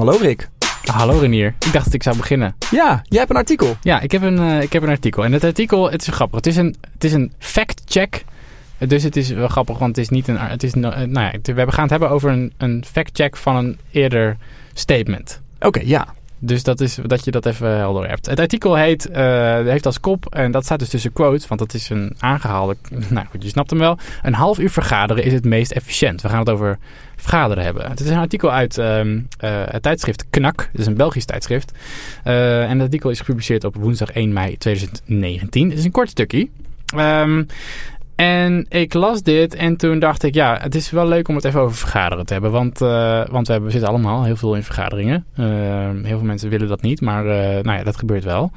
Hallo Rick. Hallo Renier. Ik dacht dat ik zou beginnen. Ja, jij hebt een artikel. Ja, ik heb een, uh, ik heb een artikel. En het artikel, het is grappig. Het is een, het is een fact-check. Dus het is wel grappig, want het is niet een... Het is, nou ja, we gaan het hebben over een, een fact-check van een eerder statement. Oké, ja. Dus dat is dat je dat even helder hebt. Het artikel heet, uh, heeft als kop, en dat staat dus tussen quotes, want dat is een aangehalde, nou goed, je snapt hem wel. Een half uur vergaderen is het meest efficiënt. We gaan het over vergaderen hebben. Het is een artikel uit uh, uh, het tijdschrift KNAK, het is een Belgisch tijdschrift. En het artikel is gepubliceerd op woensdag 1 mei 2019. Het is een kort stukje. Um, en ik las dit en toen dacht ik, ja, het is wel leuk om het even over vergaderen te hebben. Want, uh, want we, hebben, we zitten allemaal heel veel in vergaderingen. Uh, heel veel mensen willen dat niet, maar uh, nou ja, dat gebeurt wel.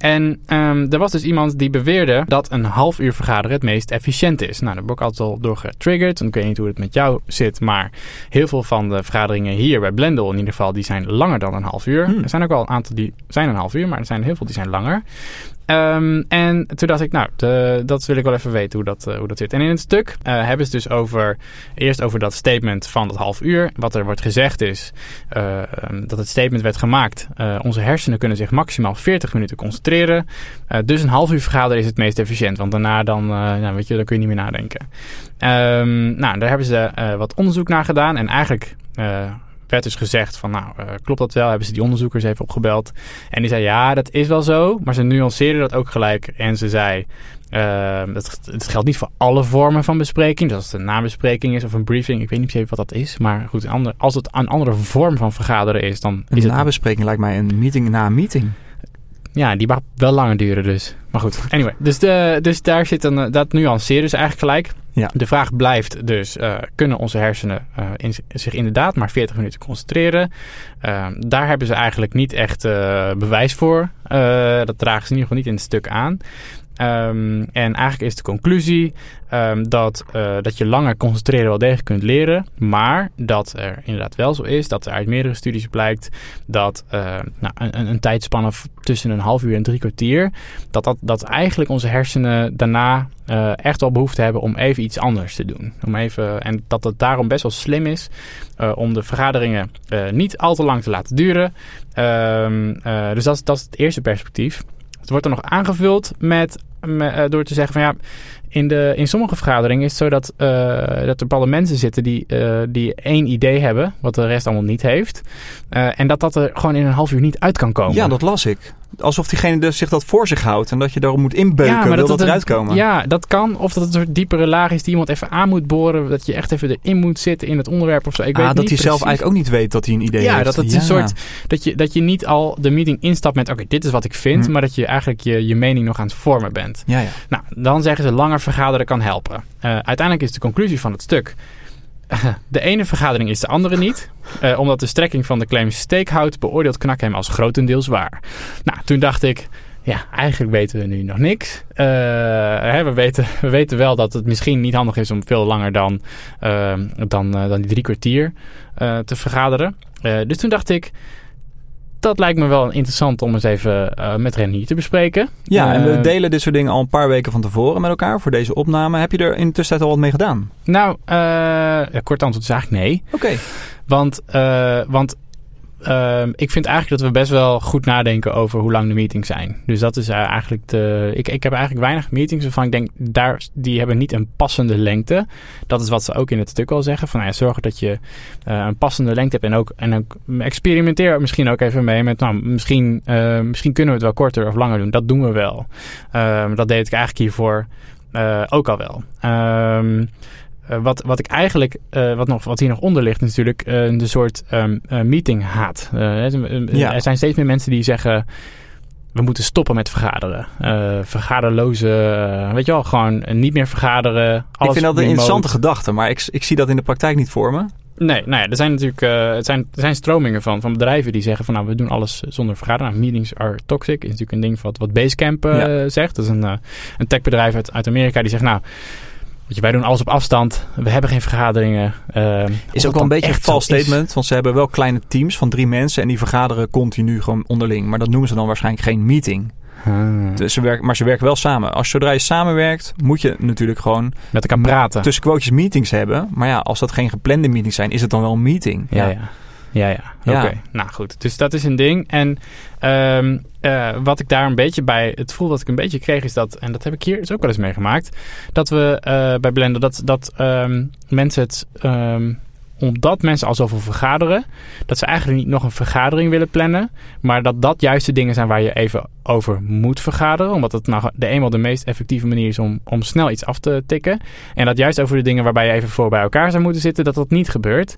En um, er was dus iemand die beweerde dat een half uur vergaderen het meest efficiënt is. Nou, daar ben ik altijd al door getriggerd. En ik weet niet hoe het met jou zit, maar heel veel van de vergaderingen hier bij Blendel in ieder geval, die zijn langer dan een half uur. Hmm. Er zijn ook wel een aantal die zijn een half uur, maar er zijn heel veel die zijn langer. Um, en toen dacht ik, nou, de, dat wil ik wel even weten hoe dat, uh, hoe dat zit. En in het stuk uh, hebben ze dus over, eerst over dat statement van dat half uur. Wat er wordt gezegd is uh, dat het statement werd gemaakt. onze hersenen kunnen zich maximaal 40 minuten concentreren. dus een half uur vergaderen is het meest efficiënt. Want daarna dan, nou, weet je, dan kun je niet meer nadenken. Um, nou, daar hebben ze wat onderzoek naar gedaan. En eigenlijk werd dus gezegd van, nou, uh, klopt dat wel? Hebben ze die onderzoekers even opgebeld? En die zei, ja, dat is wel zo. Maar ze nuanceerden dat ook gelijk. En ze zei, uh, het, het, geldt niet voor alle vormen van bespreking. Dus als het een nabespreking is of een briefing, ik weet niet precies wat dat is. Maar goed, ander, als het een andere vorm van vergaderen is, dan een is het... Een nabespreking lijkt mij een meeting na een meeting. Ja, die mag wel langer duren dus. Maar goed, anyway. Dus, de, dus daar zit een, dat nuanceren dus eigenlijk gelijk. Ja. De vraag blijft dus, uh, kunnen onze hersenen uh, in, zich inderdaad maar 40 minuten concentreren? Uh, daar hebben ze eigenlijk niet echt bewijs voor. dat dragen ze in ieder geval niet in het stuk aan. Um, en eigenlijk is de conclusie um, dat, uh, dat je langer concentreren wel degelijk kunt leren. Maar dat er inderdaad wel zo is dat er uit meerdere studies blijkt dat uh, nou, een, een tijdspanne tussen een half uur en drie kwartier. Dat, dat, dat eigenlijk onze hersenen daarna uh, echt wel behoefte hebben om even iets anders te doen. Om even, en dat het daarom best wel slim is om de vergaderingen niet al te lang te laten duren. Um, dus dat is, dat is het eerste perspectief. Het wordt dan nog aangevuld met, door te zeggen van ja, in, de, in sommige vergaderingen is het zo dat, uh, dat er bepaalde mensen zitten die, uh, die één idee hebben, wat de rest allemaal niet heeft. en dat dat er gewoon in een half uur niet uit kan komen. Ja, dat las ik alsof diegene dus zich dat voor zich houdt en dat je daarop moet inbeuken, ja, wil dat, dat eruit komen. Ja, dat kan. Of dat het een soort diepere laag is die iemand even aan moet boren, dat je echt even erin moet zitten in het onderwerp of zo. Ik ah, weet dat hij zelf eigenlijk ook niet weet dat hij een idee ja, heeft. Dat het ja, een soort dat je, dat je niet al de meeting instapt met oké, dit is wat ik vind, hm. maar dat je eigenlijk je, je mening nog aan het vormen bent. Ja, ja. Nou, dan zeggen ze langer vergaderen kan helpen. Uh, uiteindelijk is de conclusie van het stuk de ene vergadering is de andere niet. Uh, omdat de strekking van de claim steek houdt, beoordeelt Knak hem als grotendeels waar. Nou, toen dacht ik, ja, eigenlijk weten we nu nog niks. Uh, hè, we, weten, we weten wel dat het misschien niet handig is om veel langer dan, uh, dan, dan die drie kwartier te vergaderen. dus toen dacht ik, dat lijkt me wel interessant om eens even uh, met Renier te bespreken. Ja, en we delen dit soort dingen al een paar weken van tevoren met elkaar voor deze opname. Heb je er in de tussentijd al wat mee gedaan? Nou, ja, kort antwoord is eigenlijk nee. Oké. Okay. Want, want uh, ik vind eigenlijk dat we best wel goed nadenken over hoe lang de meetings zijn. Dus dat is uh, eigenlijk de. Ik, ik heb eigenlijk weinig meetings waarvan ik denk, daar, die hebben niet een passende lengte. Dat is wat ze ook in het stuk al zeggen. Van nou ja, zorg dat je uh, een passende lengte hebt. En ook, en ook experimenteer misschien ook even mee met. Nou, misschien, misschien kunnen we het wel korter of langer doen. Dat doen we wel. Ehm, dat deed ik eigenlijk hiervoor ook al wel. Um, wat, wat ik eigenlijk, uh, wat, nog, wat hier nog onder ligt, natuurlijk uh, de soort um, meeting haat. ja. Er zijn steeds meer mensen die zeggen. We moeten stoppen met vergaderen. vergaderloze, weet je wel, gewoon niet meer vergaderen. ik vind dat een interessante gedachte, maar ik, ik zie dat in de praktijk niet voor me. Nee, nou ja, er zijn natuurlijk uh, het zijn, er zijn stromingen van, van bedrijven die zeggen van nou, we doen alles zonder vergaderen. Nou, meetings are toxic is natuurlijk een ding wat, wat Basecamp uh, ja. zegt. Dat is een, uh, een techbedrijf uit, uit Amerika die zegt nou, je, wij doen alles op afstand. We hebben geen vergaderingen. Uh, is ook wel een beetje een vals statement. Want ze hebben wel kleine teams van drie mensen. En die vergaderen continu gewoon onderling. Maar dat noemen ze dan waarschijnlijk geen meeting. Hmm. Dus ze werken, maar ze werken wel samen. Als zodra je samenwerkt, moet je natuurlijk gewoon met elkaar praten. Tussen quotes meetings hebben. Maar ja, als dat geen geplande meetings zijn, is het dan wel een meeting. Ja, ja. ja. Ja, ja. Oké, nou goed. Dus dat is een ding. En ehm, eh, wat ik daar een beetje bij, het gevoel dat ik een beetje kreeg is dat, en dat heb ik hier dus ook wel eens meegemaakt, dat we uh, bij Blender, dat, dat um, mensen het um, omdat mensen al zoveel vergaderen, dat ze eigenlijk niet nog een vergadering willen plannen. Maar dat dat juist de dingen zijn waar je even over moet vergaderen. Omdat het nou de eenmaal de meest effectieve manier is om, om snel iets af te tikken. En dat juist over de dingen waarbij je even voor bij elkaar zou moeten zitten, dat dat niet gebeurt.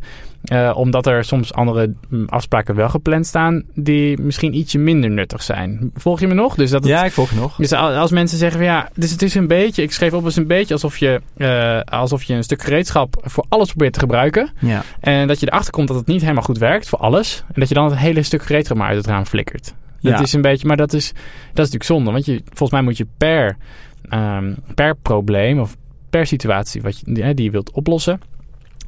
Uh, omdat er soms andere mm, afspraken wel gepland staan die misschien ietsje minder nuttig zijn. Volg je me nog? Dus dat het, ja, ik volg je nog. Dus als mensen zeggen van ja, dus het is een beetje, ik schreef op als een beetje alsof je, uh, alsof je een stuk gereedschap voor alles probeert te gebruiken. Ja. En dat je erachter komt dat het niet helemaal goed werkt voor alles. En dat je dan het hele stuk gereedschap maar uit het raam flikkert. Dat is een beetje, maar dat is, dat is natuurlijk zonde. Want je, volgens mij moet je per, um, per probleem of per situatie wat je, die, die je wilt oplossen,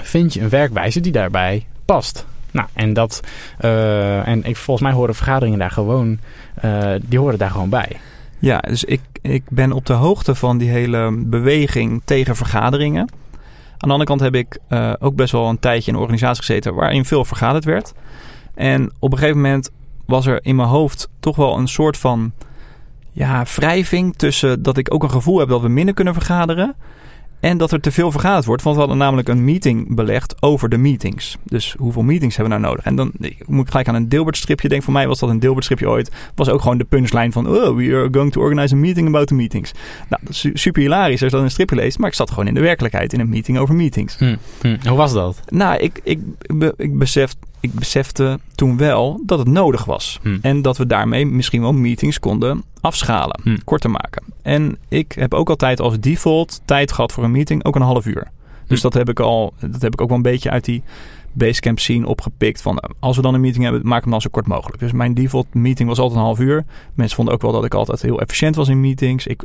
vind je een werkwijze die daarbij past. Nou, en dat, uh, en ik, volgens mij horen vergaderingen daar gewoon, uh, die horen daar gewoon bij. Ja, dus ik, ik ben op de hoogte van die hele beweging tegen vergaderingen. Aan de andere kant heb ik uh, ook best wel een tijdje in een organisatie gezeten waarin veel vergaderd werd. En op een gegeven moment was er in mijn hoofd toch wel een soort van ja, wrijving tussen dat ik ook een gevoel heb dat we minder kunnen vergaderen. En dat er te veel vergaderd wordt. Want we hadden namelijk een meeting belegd over de meetings. Dus hoeveel meetings hebben we nou nodig? En dan moet ik gelijk aan een Dilbert-stripje denken. Voor mij was dat een Dilbert-stripje ooit. Was ook gewoon de punchline van... Oh, we are going to organize a meeting about the meetings. Nou, dat is super hilarisch als je dat in een stripje leest. Maar ik zat gewoon in de werkelijkheid in een meeting over meetings. Hm, hm. Hoe was dat? Nou, ik, ik, ik, ik besef ik besefte toen wel dat het nodig was. Hm. En dat we daarmee misschien wel meetings konden afschalen, hm. korter maken. En ik heb ook altijd als default tijd gehad voor een meeting, ook een half uur. Dus Hm. dat heb ik al, dat heb ik ook wel een beetje uit die Basecamp scene opgepikt. Van eh, als we dan een meeting hebben, maak hem dan zo kort mogelijk. Dus mijn default meeting was altijd een half uur. Mensen vonden ook wel dat ik altijd heel efficiënt was in meetings. Ik,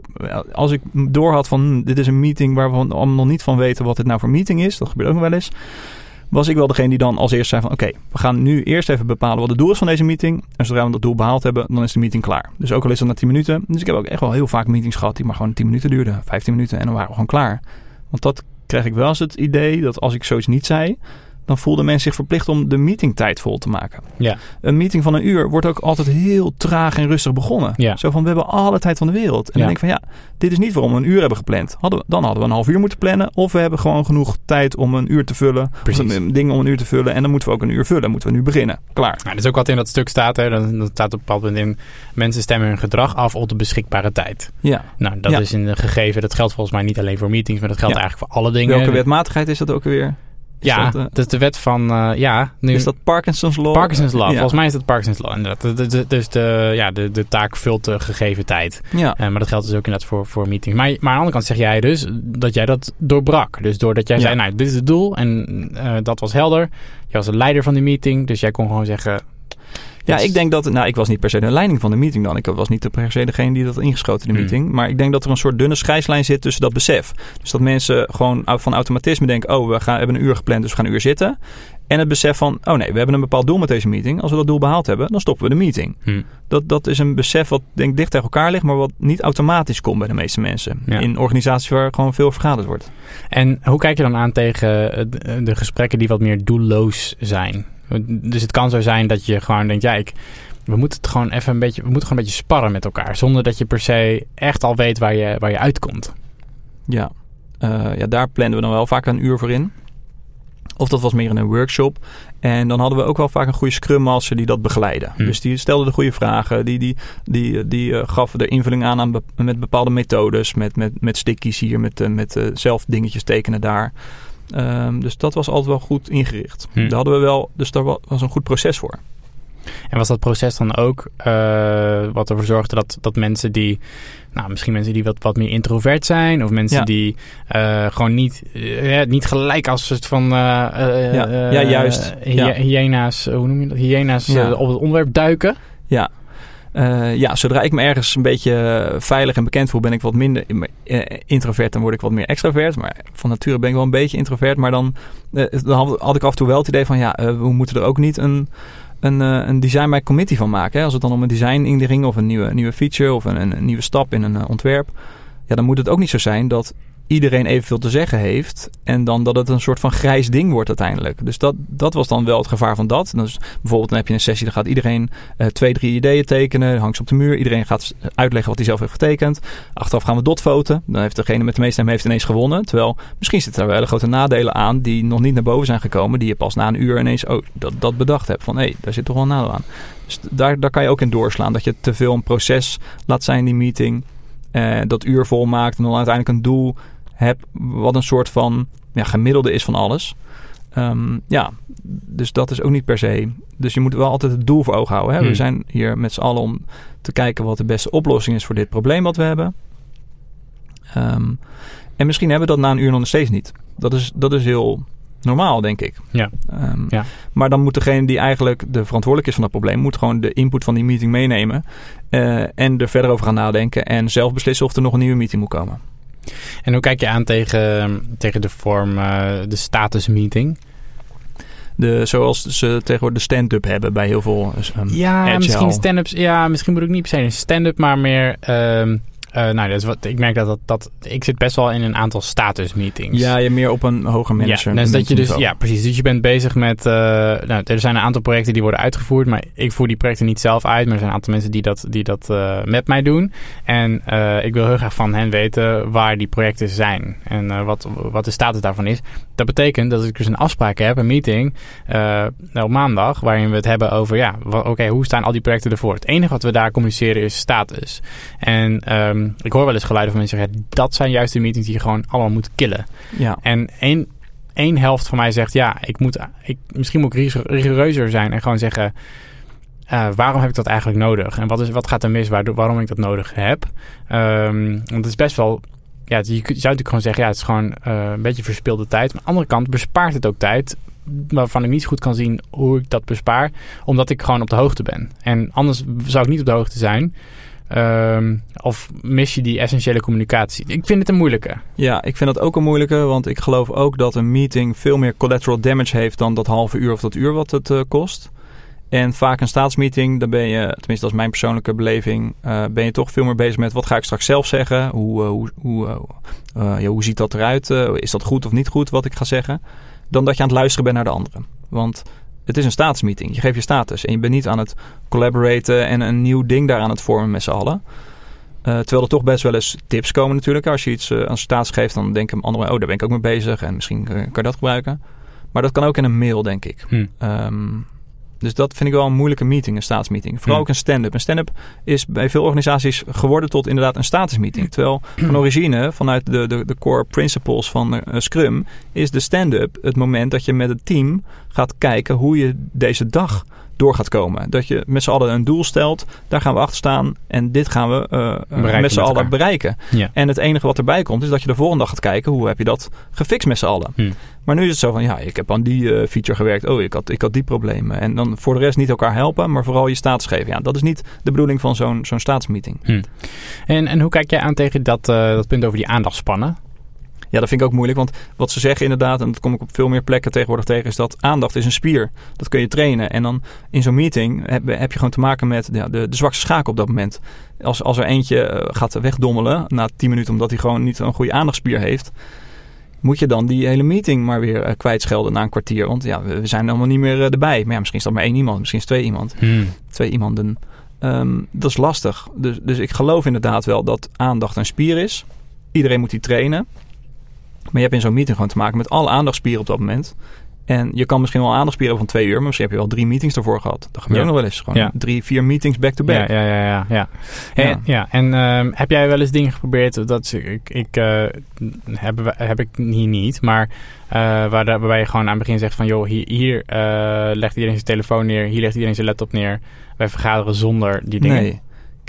als ik door had van hm, dit is een meeting waar we allemaal nog niet van weten wat dit nou voor meeting is, dat gebeurt ook nog wel eens was ik wel degene die dan als eerste zei van... oké, we gaan nu eerst even bepalen wat het doel is van deze meeting. En zodra we dat doel behaald hebben, dan is de meeting klaar. Dus ook al is dat na 10 minuten. Dus ik heb ook echt wel heel vaak meetings gehad die maar gewoon 10 minuten duurden. 15 minuten en dan waren we gewoon klaar. Want dat kreeg ik wel eens het idee dat als ik zoiets niet zei... dan voelde men zich verplicht om de meetingtijd vol te maken. Ja. Een meeting van een uur wordt ook altijd heel traag en rustig begonnen. Ja. Zo van, we hebben alle tijd van de wereld. En Ja. dan denk ik van, ja, dit is niet waarom we een uur hebben gepland. Hadden we, dan hadden we een half uur moeten plannen. Of we hebben gewoon genoeg tijd om een uur te vullen. Precies. Een- dingen om een uur te vullen. En dan moeten we ook een uur vullen. Moeten we nu beginnen. Klaar. Nou, dat is ook wat in dat stuk staat. Hè. Dat, dat staat op een bepaald punt in. Mensen stemmen hun gedrag af op de beschikbare tijd. Ja. Nou, dat Ja. is een gegeven. Dat geldt volgens mij niet alleen voor meetings, maar dat geldt eigenlijk voor alle dingen. Welke wetmatigheid is dat ook weer? Is Ja, dat, eh, dat is de wet van. eh, ja, nu. is dat Parkinson's Law? Parkinson's Law. Ja. Volgens mij is dat Parkinson's Law. Inderdaad. De- de- de- Dus de, ja, de, de taak vult de gegeven tijd. Ja. Eh, maar dat geldt dus ook inderdaad voor, voor meetings. Maar, maar aan de andere kant zeg jij dus dat jij dat doorbrak. Dus doordat jij Ja. zei, nou, dit is het doel. En eh, dat was helder. Je was de leider van die meeting. Dus jij kon gewoon zeggen... Ja, ik denk dat... Nou, ik was niet per se de leiding van de meeting dan. Ik was niet per se degene die dat had ingeschoten in de Hmm. meeting. Maar ik denk dat er een soort dunne scheidslijn zit tussen dat besef. Dus dat mensen gewoon van automatisme denken... Oh, we gaan, hebben een uur gepland, dus we gaan een uur zitten. En het besef van... Oh nee, we hebben een bepaald doel met deze meeting. Als we dat doel behaald hebben, dan stoppen we de meeting. Hm, Dat, dat is een besef wat denk ik dicht tegen elkaar ligt... maar wat niet automatisch komt bij de meeste mensen. Ja. In organisaties waar gewoon veel vergaderd wordt. En hoe kijk je dan aan tegen eh, de gesprekken die wat meer doelloos zijn? Dus het kan zo zijn dat je gewoon denkt, ja, ik, we moeten het gewoon even een beetje, we moeten gewoon een beetje sparren met elkaar, zonder dat je per se echt al weet waar je, waar je uitkomt. Ja. Eh, ja, daar plannen we dan wel vaak een uur voor in. Of dat was meer in een workshop. En dan hadden we ook wel vaak een goede scrum master die dat begeleidde. Hm. Dus die stelde de goede vragen. Die, die, die, die eh, gaf de invulling aan, aan be- met bepaalde methodes. Met, met, met stickies hier, met, eh, met zelf dingetjes tekenen daar. Ehm, dus dat was altijd wel goed ingericht. Hm. Daar hadden we wel, dus daar wa- was een goed proces voor. En was dat proces dan ook eh, wat ervoor zorgde dat, dat mensen die, nou misschien mensen die wat, wat meer introvert zijn, of mensen Ja. die eh, gewoon niet, eh, niet gelijk als het van Ja. Ja, juist. hy- Ja. hyena's, hoe noem je dat? Hyena's op het onderwerp duiken. Ja. Eh, ja, zodra ik me ergens een beetje eh, veilig en bekend voel, ben ik wat minder eh, introvert. Dan word ik wat meer extravert. Maar van nature ben ik wel een beetje introvert. Maar dan, dan had, ik af en toe wel het idee van, ja, we moeten er ook niet een, een, een design by committee van maken. Hè? Als het dan om een design inging of een nieuwe, nieuwe feature of een, een, nieuwe stap in een ontwerp. Ja, dan moet het ook niet zo zijn dat iedereen evenveel te zeggen heeft. En dan dat het een soort van grijs ding wordt uiteindelijk. Dus dat, dat was dan wel het gevaar van dat. Dus bijvoorbeeld dan heb je een sessie, dan gaat iedereen uh, twee, drie ideeën tekenen. Hangt ze op de muur. Iedereen gaat uitleggen wat hij zelf heeft getekend. Achteraf gaan we dotfoten. Dan heeft degene met de meeste heeft ineens gewonnen. Terwijl misschien zitten er wel hele grote nadelen aan die nog niet naar boven zijn gekomen. Die je pas na een uur ineens oh, dat, dat bedacht hebt. Van hé, daar zit toch wel een nadeel aan. Dus daar, daar kan je ook in doorslaan. Dat je te veel een proces laat zijn, die meeting. Uh, dat uur vol maakt en dan uiteindelijk een doel hebt wat een soort van ja, gemiddelde is van alles. Um, ja, dus dat is ook niet per se. Dus je moet wel altijd het doel voor ogen houden. Hè? We Hmm. zijn hier met z'n allen om te kijken wat de beste oplossing is voor dit probleem wat we hebben. Ehm, en misschien hebben we dat na een uur nog steeds niet. Dat is, dat is heel normaal, denk ik. Ja. Ehm, Ja. Maar dan moet degene die eigenlijk de verantwoordelijk is van dat probleem, moet gewoon de input van die meeting meenemen. eh, en er verder over gaan nadenken. En zelf beslissen of er nog een nieuwe meeting moet komen. En hoe kijk je aan tegen, tegen de vorm, eh, de status meeting? De, zoals ze tegenwoordig de stand-up hebben bij heel veel. ehm, Ja, agile. misschien stand-ups. Ja, misschien moet ik niet per se een stand-up, maar meer. ehm, eh, nou, dat is wat, ik merk dat, dat, dat. Ik zit best wel in een aantal status meetings. Ja, je meer op een hoger manager. Ja, dus dat je dus, ja, precies. Dus je bent bezig met. eh, nou, er zijn een aantal projecten die worden uitgevoerd, maar ik voer die projecten niet zelf uit. Maar er zijn een aantal mensen die dat, die dat eh, met mij doen. En ik wil heel graag van hen weten waar die projecten zijn en wat, wat de status daarvan is. Dat betekent dat ik dus een afspraak heb, een meeting eh, op maandag, waarin we het hebben over, ja, oké, hoe staan al die projecten ervoor? Het enige wat we daar communiceren is status. En ehm, ik hoor wel eens geluiden van mensen zeggen, dat zijn juist de meetings die je gewoon allemaal moet killen. Ja, En één, één helft van mij zegt, ja, ik moet, ik, misschien moet ik rigour- rigoureuzer zijn en gewoon zeggen, eh, waarom heb ik dat eigenlijk nodig? En wat, is, wat gaat er mis waardoor, waarom ik dat nodig heb? Ehm, want het is best wel, ja, je zou natuurlijk gewoon zeggen, ja, het is gewoon eh, een beetje verspilde tijd. Maar aan de andere kant bespaart het ook tijd waarvan ik niet goed kan zien hoe ik dat bespaar, omdat ik gewoon op de hoogte ben. En anders zou ik niet op de hoogte zijn. Ehm, of mis je die essentiële communicatie? Ik vind het een moeilijke. ja, ik vind dat ook een moeilijke. Want ik geloof ook dat een meeting veel meer collateral damage heeft dan dat halve uur of dat uur wat het eh, kost. En vaak een staatsmeeting, dan ben je, tenminste dat is mijn persoonlijke beleving, eh, ben je toch veel meer bezig met wat ga ik straks zelf zeggen? Hoe, eh, hoe, hoe, ja, hoe ziet dat eruit? Is dat goed of niet goed wat ik ga zeggen? Dan dat je aan het luisteren bent naar de anderen. Want het is een staatsmeeting. Je geeft je status en je bent niet aan het collaboraten en een nieuw ding daar aan het vormen met z'n allen. Eh, terwijl er toch best wel eens tips komen natuurlijk. Als je iets eh, aan staats geeft, dan denken anderen... oh, daar ben ik ook mee bezig en misschien eh, kan je dat gebruiken. Maar dat kan ook in een mail, denk ik. Hm. Ehm, dus dat vind ik wel een moeilijke meeting, een staatsmeeting. Vooral ook een stand-up. Een stand-up is bij veel organisaties geworden tot inderdaad een statusmeeting. Terwijl van origine, vanuit de, de, de core principles van eh, Scrum, is de stand-up het moment dat je met het team gaat kijken hoe je deze dag door gaat komen. Dat je met z'n allen een doel stelt, daar gaan we achter staan en dit gaan we eh, eh, met z'n allen bereiken. Ja. En het enige wat erbij komt is dat je de volgende dag gaat kijken hoe heb je dat gefixt met z'n allen. Hm. Maar nu is het zo van ja, ik heb aan die eh, feature gewerkt. Oh, ik had, ik had die problemen. En dan voor de rest niet elkaar helpen, maar vooral je status geven. Ja, dat is niet de bedoeling van zo'n zo'n staatsmeeting. En, en hoe kijk jij aan tegen dat, eh, dat punt over die aandachtspannen? Ja, dat vind ik ook moeilijk. Want wat ze zeggen inderdaad, en dat kom ik op veel meer plekken tegenwoordig tegen, is dat aandacht is een spier. Dat kun je trainen. En dan in zo'n meeting heb, heb je gewoon te maken met ja, de, de zwakste schakel op dat moment. Als, als er eentje eh, gaat wegdommelen na 10 minuten omdat hij gewoon niet een goede aandachtspier heeft. Moet je dan die hele meeting maar weer eh, kwijtschelden na een kwartier? Want ja, we, zijn allemaal niet meer eh, erbij. Maar ja, misschien is dat maar één iemand, misschien is twee iemand. twee iemanden. Ehm, dat is lastig. Dus, dus ik geloof inderdaad wel dat aandacht een spier is. Iedereen moet die trainen. Maar je hebt in zo'n meeting gewoon te maken met alle aandachtspieren op dat moment. En je kan misschien wel aandachtspieren van twee uur, maar misschien heb je wel drie meetings ervoor gehad. Dat gebeurt Ja. nog wel eens. Gewoon Ja. drie, vier meetings back-to-back. Ja, ja, ja, ja. ja. En, ja. en ehm, heb jij wel eens dingen geprobeerd? Dat ik, ik eh, heb, heb ik hier niet, maar eh, waar waarbij je gewoon aan het begin zegt van joh, hier, hier eh, legt iedereen zijn telefoon neer, hier legt iedereen zijn laptop neer. Wij vergaderen zonder die dingen. Nee.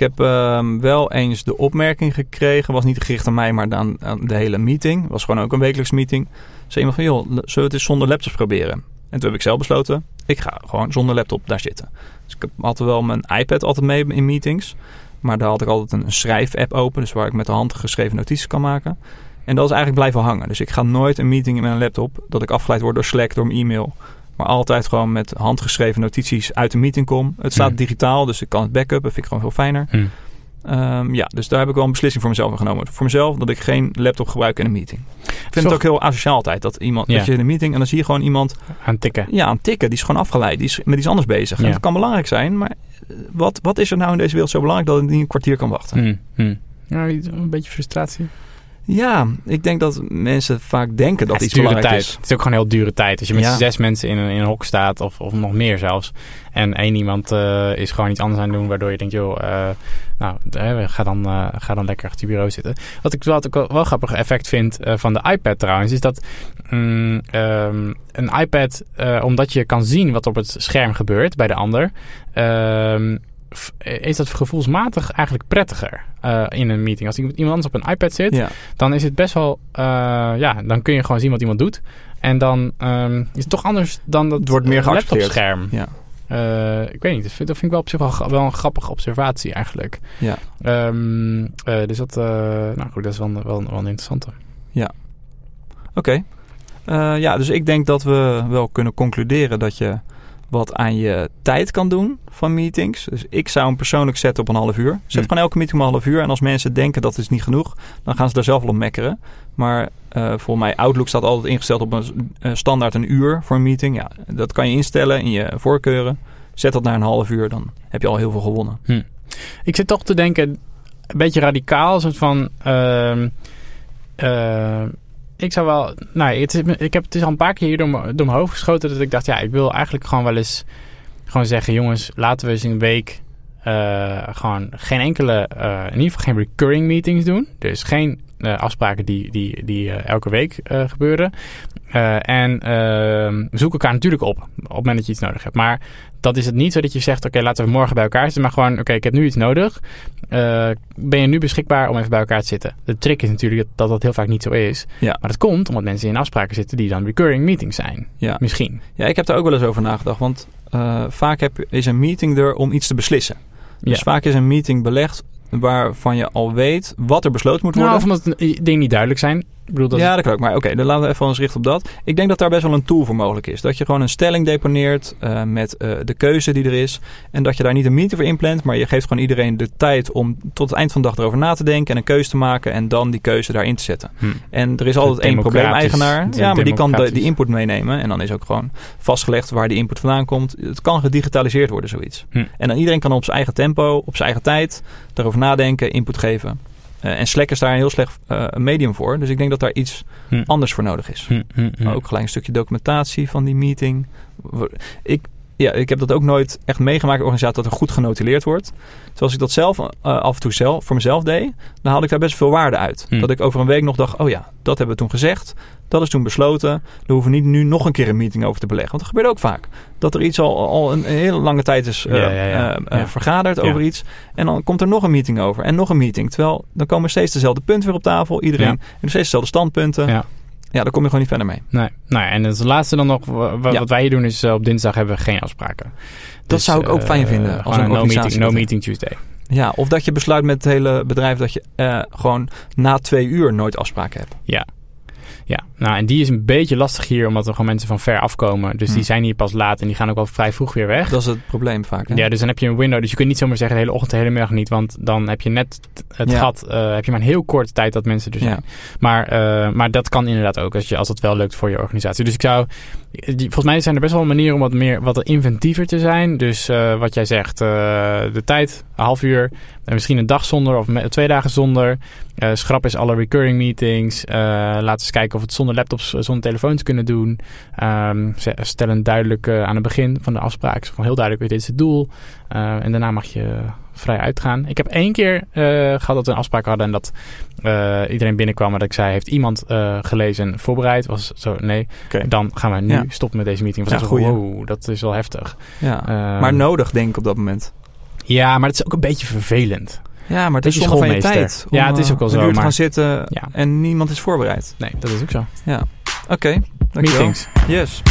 Ik heb ehm, wel eens de opmerking gekregen. Was niet gericht aan mij, maar aan, aan de hele meeting. Was gewoon ook een wekelijks meeting. Zei iemand van, joh, zullen we het eens zonder laptops proberen? En toen heb ik zelf besloten, ik ga gewoon zonder laptop daar zitten. Dus ik altijd wel mijn iPad altijd mee in meetings. Maar daar had ik altijd een schrijf-app open. Dus waar ik met de hand geschreven notities kan maken. En dat is eigenlijk blijven hangen. Dus ik ga nooit een meeting met een laptop. Dat ik afgeleid word door Slack, door mijn e-mail. Maar altijd gewoon met handgeschreven notities uit de meeting kom. Het staat Hmm. digitaal, dus ik kan het backuppen. vind ik gewoon veel fijner. Hm. Ehm, ja, dus daar heb ik wel een beslissing voor mezelf genomen. Voor mezelf dat ik geen laptop gebruik in een meeting. Ik vind Zo- het ook heel asociaal altijd. Dat, iemand, Ja. dat je in een meeting en dan zie je gewoon iemand Aan tikken. ja, aan tikken. Die is gewoon afgeleid. Die is met iets anders bezig. En dat kan belangrijk zijn. Maar eh, wat, wat is er nou in deze wereld zo belangrijk dat het niet een kwartier kan wachten? Hm, hm. Ja, iets- een beetje frustratie. Ja, ik denk dat mensen vaak denken dat is iets belangrijk tijd. is. Het is ook gewoon heel dure tijd. Als je met Ja. zes mensen in een, in een hok staat, of, of nog meer zelfs, en één iemand eh, is gewoon iets anders aan het doen, waardoor je denkt, joh, eh, nou, ga, dan, eh, ga dan lekker achter je bureau zitten. Wat ik, wat ik wel, wel grappig effect vind van de iPad trouwens, is dat mm, ehm, een iPad, omdat je kan zien wat op het scherm gebeurt bij de ander, ehm, is dat gevoelsmatig eigenlijk prettiger eh, in een meeting. Als iemand anders op een iPad zit, Ja. dan is het best wel, eh, ja, dan kun je gewoon zien wat iemand doet. En dan ehm, is het toch anders dan dat Het wordt meer eh, laptopscherm. Ja. Eh, ik weet niet, dat vind, dat vind ik wel op zich wel, een grappige observatie eigenlijk. Ja. Ehm, eh, dus dat, eh, nou goed, dat is wel, wel, wel een interessante. Oké. Eh, ja, dus ik denk dat we wel kunnen concluderen dat je wat aan je tijd kan doen van meetings. Dus ik zou hem persoonlijk zetten op een half uur. Zet Hm. gewoon elke meeting om een half uur. En als mensen denken dat is niet genoeg, dan gaan ze daar zelf wel op mekkeren. Maar eh voor mij, Outlook staat altijd ingesteld op een eh, standaard een uur voor een meeting. Ja, dat kan je instellen in je voorkeuren. Zet dat naar een half uur, dan heb je al heel veel gewonnen. Ik zit toch te denken, een beetje radicaal, soort van... eh, ik zou wel... Nou, het ik heb het is al een paar keer hier door, mijn- hoofd geschoten dat ik dacht, ja, ik wil eigenlijk gewoon wel eens gewoon zeggen, jongens, laten we eens een week eh, gewoon geen enkele, eh, in ieder geval geen recurring meetings doen. Dus geen eh, afspraken die, die, die elke week gebeuren. Eh, en ehm, zoek elkaar natuurlijk op, op het moment dat je iets nodig hebt. Maar dat is het niet zo dat je zegt, oké, laten we morgen bij elkaar zitten. Maar gewoon, oké, ik heb nu iets nodig. Eh, ben je nu beschikbaar om even bij elkaar te zitten? De trick is natuurlijk dat dat heel vaak niet zo is. Ja. Maar dat komt omdat mensen in afspraken zitten die dan recurring meetings zijn. Ja. Misschien. Ja, ik heb daar ook wel eens over nagedacht. Want eh, vaak heb, is een meeting er om iets te beslissen. Dus Ja. vaak is een meeting belegd waarvan je al weet wat er besloten moet worden. Nou, of omdat dingen niet duidelijk zijn. Ik bedoel, dat ja, dat kan ook. Maar oké, dan laten we even ons richten op dat. Ik denk dat daar best wel een tool voor mogelijk is. Dat je gewoon een stelling deponeert eh, met eh, de keuze die er is. En dat je daar niet een meeting voor inplant, maar je geeft gewoon iedereen de tijd om tot het eind van de dag erover na te denken en een keuze te maken en dan die keuze daarin te zetten. Hm. En er is altijd één probleemeigenaar. Ja, maar die kan de, die input meenemen. En dan is ook gewoon vastgelegd waar die input vandaan komt. Het kan gedigitaliseerd worden, zoiets. Hm. En dan iedereen kan op zijn eigen tempo, op zijn eigen tijd, daarover nadenken, input geven. Eh, en Slack is daar een heel slecht eh, medium voor. Dus ik denk dat daar iets Hm. anders voor nodig is. Hm, hm, ook gelijk een stukje documentatie van die meeting. Ik, ja, ik heb dat ook nooit echt meegemaakt organisatie dat er goed genotuleerd wordt. Zoals ik dat zelf eh, af en toe zelf, voor mezelf deed, dan haalde ik daar best veel waarde uit. Hm. Dat ik over een week nog dacht, oh ja, dat hebben we toen gezegd. Dat is toen besloten. Daar hoeven we niet nu nog een keer een meeting over te beleggen. Want dat gebeurt ook vaak. Dat er iets al, al een hele lange tijd is eh, Ja, ja, ja. eh, vergaderd over iets. En dan komt er nog een meeting over. En nog een meeting. Terwijl dan komen steeds dezelfde punten weer op tafel. Iedereen heeft steeds dezelfde standpunten. Ja. Daar kom je gewoon niet verder mee. Nee. Nou, ja, en het laatste dan nog, Ja. wat wij hier doen is eh, op dinsdag hebben we geen afspraken. Dus, zou ik ook eh, fijn vinden als een een no organisatie meeting, no dat meeting Tuesday. Ja, of dat je besluit met het hele bedrijf dat je eh, gewoon na twee uur nooit afspraken hebt. Ja. Ja, nou en die is een beetje lastig hier, omdat er gewoon mensen van ver afkomen. Dus Hm. die zijn hier pas laat en die gaan ook wel vrij vroeg weer weg. Dat is het probleem vaak. Hè? Ja, dus dan heb je een window. Dus je kunt niet zomaar zeggen de hele ochtend, de hele middag niet. Want dan heb je net het Ja. gat, eh, heb je maar een heel korte tijd dat mensen er zijn. Ja. Maar, eh, maar dat kan inderdaad ook als, je, als dat wel lukt voor je organisatie. Dus ik zou, die- volgens mij zijn er best wel manieren om wat meer, wat inventiever te zijn. Dus eh, wat jij zegt, de tijd, half uur, en misschien een dag zonder of twee dagen zonder. Eh, schrap is alle recurring meetings. Eh, laten eens kijken of we het zonder laptops, eh, zonder telefoons kunnen doen. Ehm, ze- stel duidelijk aan het begin van de afspraak. Gewoon heel duidelijk, dit is het doel. En daarna mag je vrij uitgaan. Ik heb één keer eh, gehad dat we een afspraak hadden en dat iedereen binnenkwam en dat ik zei, heeft iemand gelezen en voorbereid? Was zo, nee. Dan gaan we nu Ja. stoppen met deze meeting. Was Ja, zo, wow, dat is wel heftig. Ja. Ehm, maar nodig denk ik op dat moment. Ja, maar het is ook een beetje vervelend. Ja, maar het is zonde van je tijd. Ja, het is ook wel een zo, maar- gaan zitten Ja. en niemand is voorbereid. Nee, dat is ook zo. Oké, dankjewel. Meetings. Yes.